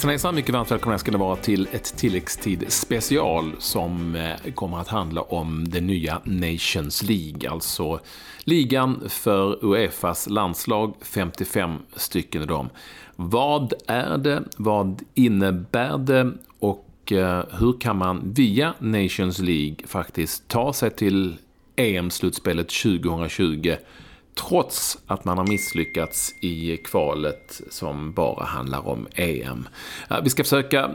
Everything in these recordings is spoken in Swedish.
Hejsan hejsan, mycket varmt välkomna ska ni vara till ett tilläggstid special som eh, kommer att handla om det nya Nations League, alltså ligan för Uefas landslag, 55 stycken av dem. Vad är det? Vad innebär det? Och eh, hur kan man via Nations League faktiskt ta sig till EM-slutspelet 2020 trots att man har misslyckats i kvalet som bara handlar om EM. Vi ska försöka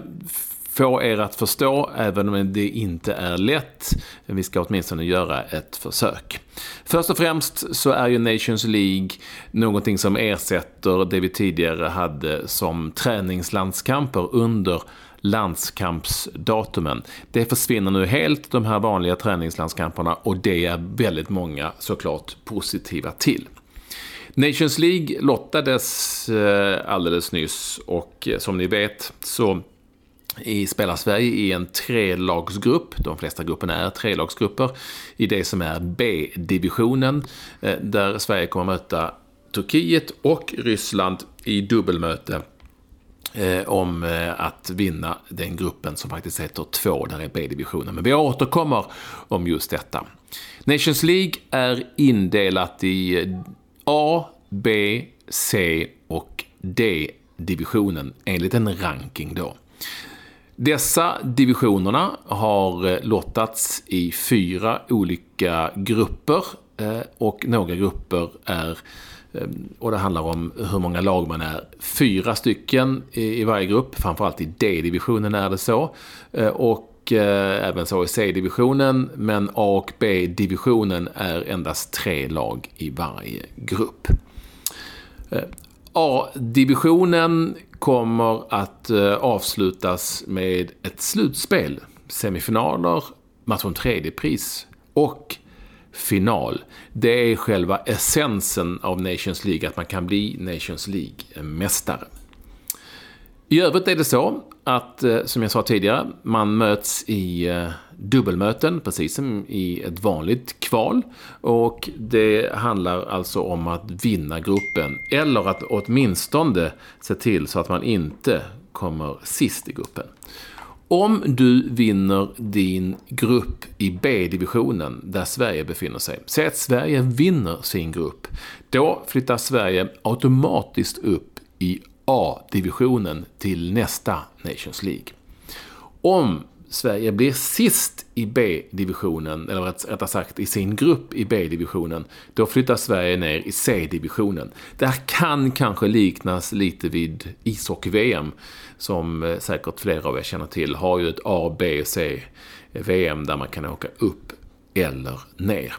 få er att förstå, även om det inte är lätt. Vi ska åtminstone göra ett försök. Först och främst så är ju Nations League någonting som ersätter det vi tidigare hade som träningslandskamper under landskampsdatumen. Det försvinner nu helt, de här vanliga träningslandskamperna, och det är väldigt många såklart positiva till. Nations League lottades eh, alldeles nyss och eh, som ni vet så i spelar Sverige i en trelagsgrupp, de flesta grupperna är trelagsgrupper, i det som är B-divisionen, eh, där Sverige kommer att möta Turkiet och Ryssland i dubbelmöte eh, om eh, att vinna den gruppen som faktiskt heter 2, där är B-divisionen. Men vi återkommer om just detta. Nations League är indelat i eh, A, B, C och D-divisionen enligt en ranking då. Dessa divisionerna har eh, lottats i fyra olika grupper och några grupper är Ehm, och det handlar om hur många lag man är. Fyra stycken i varje grupp, framförallt i D-divisionen är det så. Ehm, och eh, även så i C-divisionen, men A och B-divisionen är endast tre lag i varje grupp. Ehm, A-divisionen kommer att eh, avslutas med ett slutspel, semifinaler, match om tredje pris och final. Det är själva essensen av Nations League, att man kan bli Nations League-mästare. I övrigt är det så att, eh, som jag sa tidigare, man möts i eh, dubbelmöten, precis som i ett vanligt kval. Och det handlar alltså om att vinna gruppen, eller att åtminstone se till så att man inte kommer sist i gruppen. Om du vinner din grupp i B-divisionen, där Sverige befinner sig. Säg att Sverige vinner sin grupp. Då flyttar Sverige automatiskt upp i A-divisionen till nästa Nations League. Om Sverige blir sist i B-divisionen, eller rättare sagt i sin grupp i B-divisionen, då flyttar Sverige ner i C-divisionen. Det här kan kanske liknas lite vid ishockey-VM, som eh, säkert flera av er känner till, har ju ett A, B och C-VM där man kan åka upp eller ner.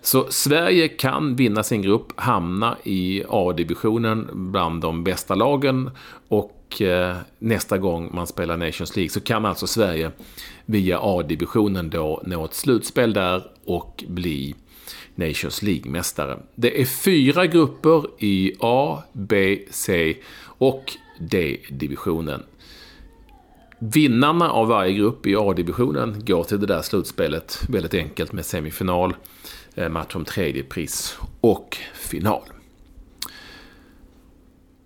Så Sverige kan vinna sin grupp, hamna i A-divisionen bland de bästa lagen och och eh, nästa gång man spelar Nations League så kan alltså Sverige via A-divisionen då nå ett slutspel där och bli Nations League-mästare. Det är fyra grupper i A, B, C och D-divisionen. Vinnarna av varje grupp i A-divisionen går till det där slutspelet väldigt enkelt med semifinal, eh, match om tredje pris och final.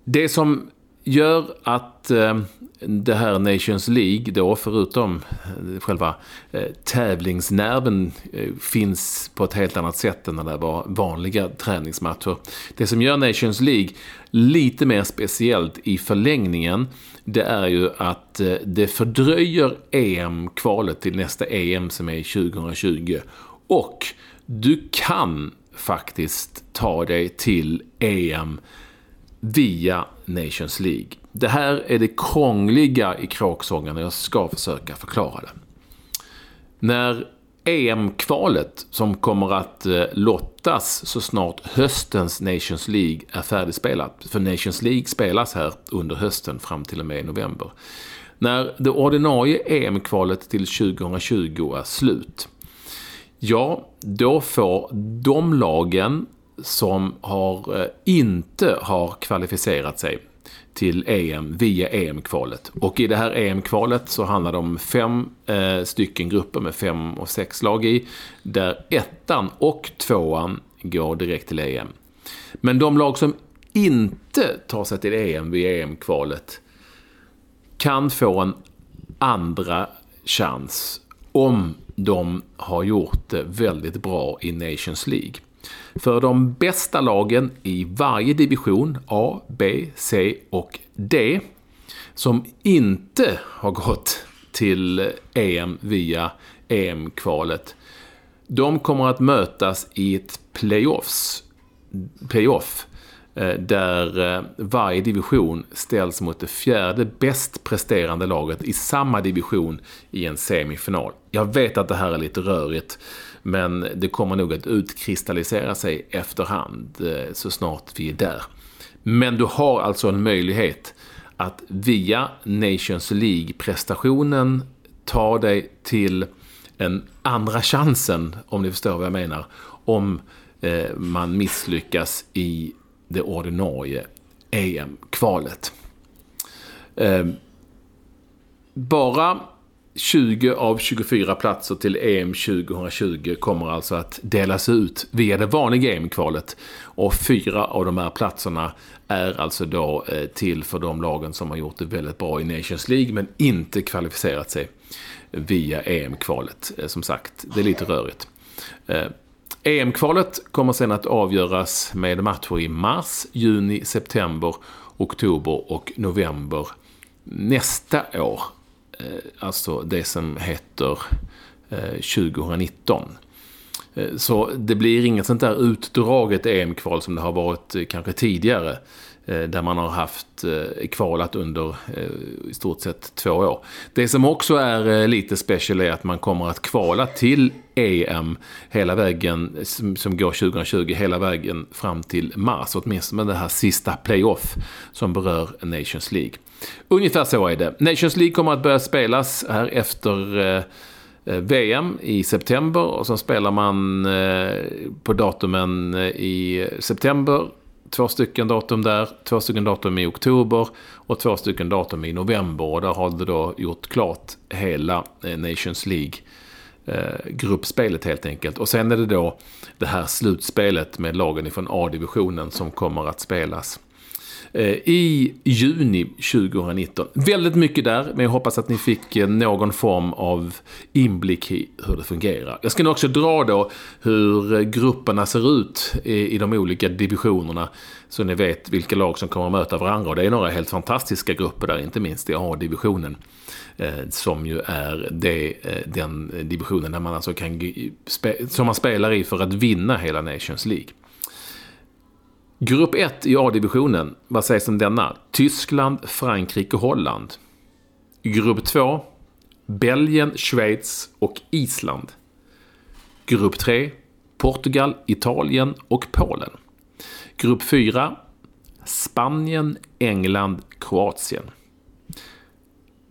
Det som gör att eh, det här Nations League då, förutom eh, själva eh, tävlingsnerven, finns på ett helt annat sätt än när det var vanliga träningsmatcher. Det som gör Nations League lite mer speciellt i förlängningen, det är ju att det fördröjer EM-kvalet till nästa EM som är 2020. Och du kan faktiskt ta dig till EM via Nations League. Det här är det krångliga i kråksången och jag ska försöka förklara det. När EM-kvalet, som kommer att eh, lottas så snart höstens Nations League är färdigspelat, för Nations League spelas här under hösten fram till och med november. När det ordinarie EM-kvalet till 2020 är slut, ja, då får de lagen som har, eh, inte har kvalificerat sig till EM via EM-kvalet. Och i det här EM-kvalet så handlar det om fem eh, stycken grupper med fem och sex lag i. Där ettan och tvåan går direkt till EM. Men de lag som inte tar sig till EM via EM-kvalet kan få en andra chans om de har gjort det väldigt bra i Nations League. För de bästa lagen i varje division, A, B, C och D, som inte har gått till EM via EM-kvalet, de kommer att mötas i ett playoffs, playoff eh, där eh, varje division ställs mot det fjärde bäst presterande laget i samma division i en semifinal. Jag vet att det här är lite rörigt, men det kommer nog att utkristallisera sig efterhand eh, så snart vi är där. Men du har alltså en möjlighet att via Nations League-prestationen ta dig till en andra chansen, om ni förstår vad jag menar, om eh, man misslyckas i det ordinarie EM-kvalet. Eh, bara 20 av 24 platser till EM 2020 kommer alltså att delas ut via det vanliga EM-kvalet. Och fyra av de här platserna är alltså då eh, till för de lagen som har gjort det väldigt bra i Nations League men inte kvalificerat sig via EM-kvalet. Eh, som sagt, det är lite rörigt. Eh, e EM-kvalet kommer sen att avgöras med matcher i mars, juni, september, oktober och november nästa år. Eh, alltså det som heter eh, 2019. Eh, så det blir inget sånt där utdraget EM-kval som det har varit kanske tidigare. Eh, där man har haft eh, kvalat under eh, i stort sett två år. Det som också är lite special är att man kommer att kvala till EM hela vägen, som går 2020, hela vägen fram till mars. Åtminstone med det här sista playoff som berör Nations League. Ungefär så är det. Nations League kommer att börja spelas här efter VM i september och så spelar man på datumen i september. Två stycken datum där, två stycken datum i oktober och två stycken datum i november. Och där har det då gjort klart hela eh, Nations League-gruppspelet eh, helt enkelt. Och sen är det då det här slutspelet med lagen ifrån A-divisionen som kommer att spelas Eh, i juni 2019. Väldigt mycket där, men jag hoppas att ni fick eh, någon form av inblick i hur det fungerar. Jag ska nu också dra då hur eh, grupperna ser ut i, de olika divisionerna. Så ni vet vilka lag som kommer att möta varandra. Och det är några helt fantastiska grupper där, inte minst i A-divisionen. Som ju är det, den divisionen där man alltså kan, som man spelar i för att vinna hela Nations League. Grupp 1 i A-divisionen, vad sägs om denna? Tyskland, Frankrike Holland. Grupp 2, Belgien, Schweiz och Island. Grupp 3, Portugal, Italien och Polen. Grupp 4, Spanien, England, Kroatien.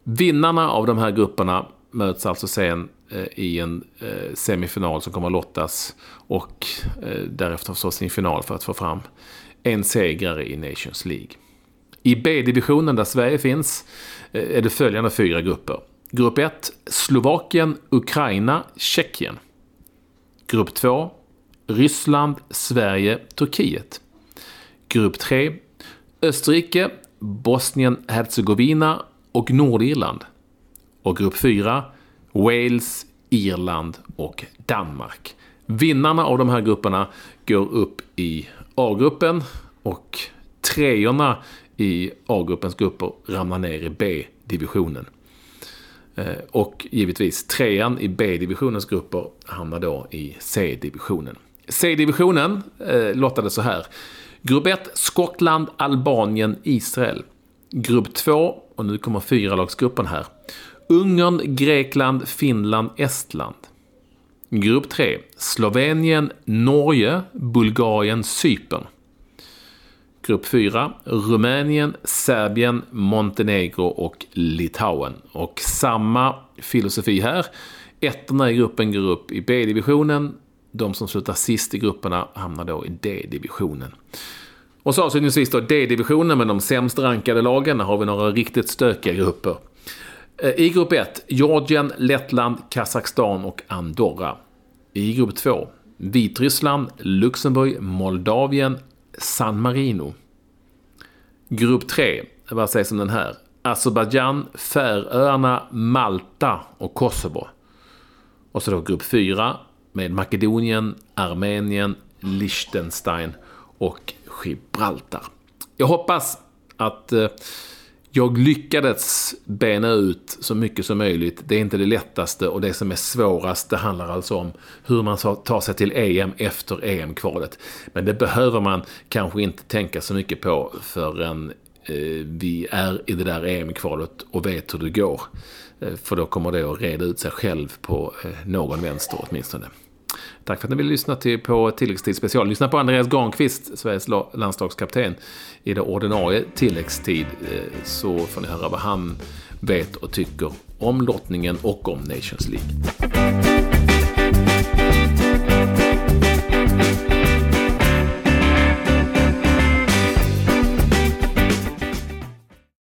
Vinnarna av de här grupperna möts alltså sen eh, i en eh, semifinal som kommer att lottas och eh, därefter förstås i en final för att få fram en segrare i Nations League. I B-divisionen där Sverige finns är det följande fyra grupper. Grupp 1, Slovakien, Ukraina, Tjeckien. Grupp 2, Ryssland, Sverige, Turkiet. Grupp 3, Österrike, Bosnien, Herzegovina och Nordirland. Och grupp 4, Wales, Irland och Danmark. Vinnarna av de här grupperna går upp i A-gruppen och treorna i A-gruppens grupper ramlar ner i B-divisionen. Eh, och givetvis trean i B-divisionens grupper hamnar då i C-divisionen. C-divisionen eh, lottade så här. Grupp 1, Skottland, Albanien, Israel. Grupp 2, och nu kommer fyra lagsgruppen här. Ungern, Grekland, Finland, Estland. Grupp 3. Slovenien, Norge, Bulgarien, Cypern. Grupp 4. Rumänien, Serbien, Montenegro och Litauen. Och samma filosofi här. Ettorna i gruppen går upp i B-divisionen. De som slutar sist i grupperna hamnar då i D-divisionen. Och så avslutningsvis då D-divisionen med de sämst rankade lagen. Där har vi några riktigt stökiga grupper. Eh, I grupp 1, Georgien, Lettland, Kazakstan och Andorra. I grupp 2, Vitryssland, Luxemburg, Moldavien, San Marino. Grupp 3, vad sägs om den här? Azerbajdzjan, Färöarna, Malta och Kosovo. Och så då grupp 4 med Makedonien, Armenien, Liechtenstein och Gibraltar. Jag hoppas att eh, jag lyckades bena ut så mycket som möjligt. Det är inte det lättaste och det som är svårast det handlar alltså om hur man tar sig till EM efter EM-kvalet. Men det behöver man kanske inte tänka så mycket på förrän eh, vi är i det där EM-kvalet och vet hur det går. Eh, för då kommer det att reda ut sig själv på eh, någon vänster åtminstone. Tack för att ni ville lyssna till, på tilläggstid special. Lyssna på Andreas Granqvist, Sveriges landslagskapten, i det ordinarie tilläggstid. Eh, så får ni höra vad han vet och tycker om lottningen och om Nations League.